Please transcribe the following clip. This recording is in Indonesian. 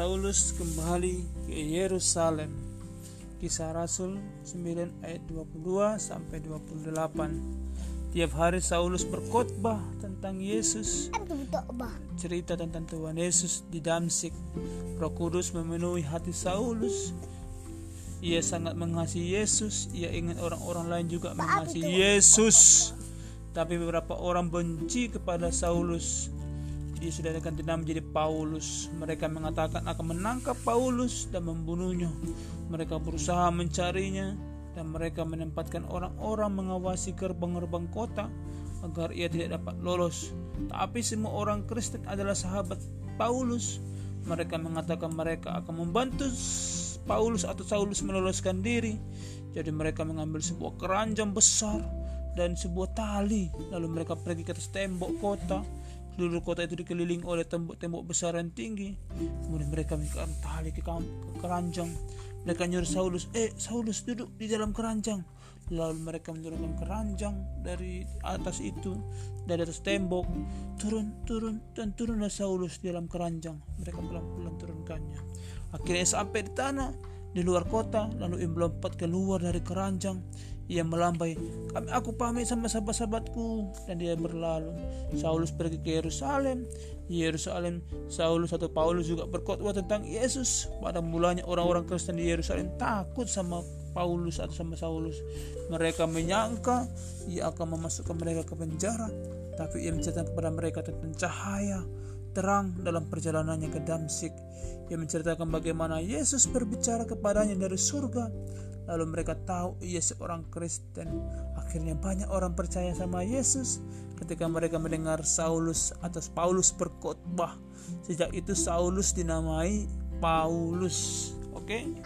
Saulus kembali ke Yerusalem. Kisah Rasul 9 ayat 22 sampai 28. Tiap hari Saulus berkhotbah tentang Yesus. Cerita tentang Tuhan Yesus di Damsik. Roh Kudus memenuhi hati Saulus. Ia sangat mengasihi Yesus. Ia ingin orang-orang lain juga mengasihi Yesus. Tapi beberapa orang benci kepada Saulus dia sudah ganti nama menjadi Paulus. Mereka mengatakan akan menangkap Paulus dan membunuhnya. Mereka berusaha mencarinya dan mereka menempatkan orang-orang mengawasi gerbang-gerbang kota agar ia tidak dapat lolos. Tapi semua orang Kristen adalah sahabat Paulus. Mereka mengatakan mereka akan membantu Paulus atau Saulus meloloskan diri. Jadi mereka mengambil sebuah keranjang besar dan sebuah tali lalu mereka pergi ke atas tembok kota Seluruh kota itu dikelilingi oleh tembok-tembok besar dan tinggi. Kemudian mereka mengikat tali ke, ke keranjang. Mereka nyuruh Saulus, eh Saulus duduk di dalam keranjang. Lalu mereka menurunkan keranjang dari atas itu, dari atas tembok. Turun, turun, dan turunlah Saulus di dalam keranjang. Mereka pelan-pelan turunkannya. Akhirnya sampai di tanah, di luar kota, lalu ia melompat keluar dari keranjang ia melambai, kami aku pamit sama sahabat-sahabatku dan dia berlalu. Saulus pergi ke Yerusalem. Yerusalem, Saulus atau Paulus juga berkhotbah tentang Yesus. Pada mulanya orang-orang Kristen di Yerusalem takut sama Paulus atau sama Saulus. Mereka menyangka ia akan memasukkan mereka ke penjara, tapi ia menceritakan kepada mereka tentang cahaya terang dalam perjalanannya ke Damsik. Ia menceritakan bagaimana Yesus berbicara kepadanya dari surga lalu mereka tahu ia seorang Kristen. Akhirnya banyak orang percaya sama Yesus ketika mereka mendengar Saulus atau Paulus berkhotbah. Sejak itu Saulus dinamai Paulus. Oke? Okay?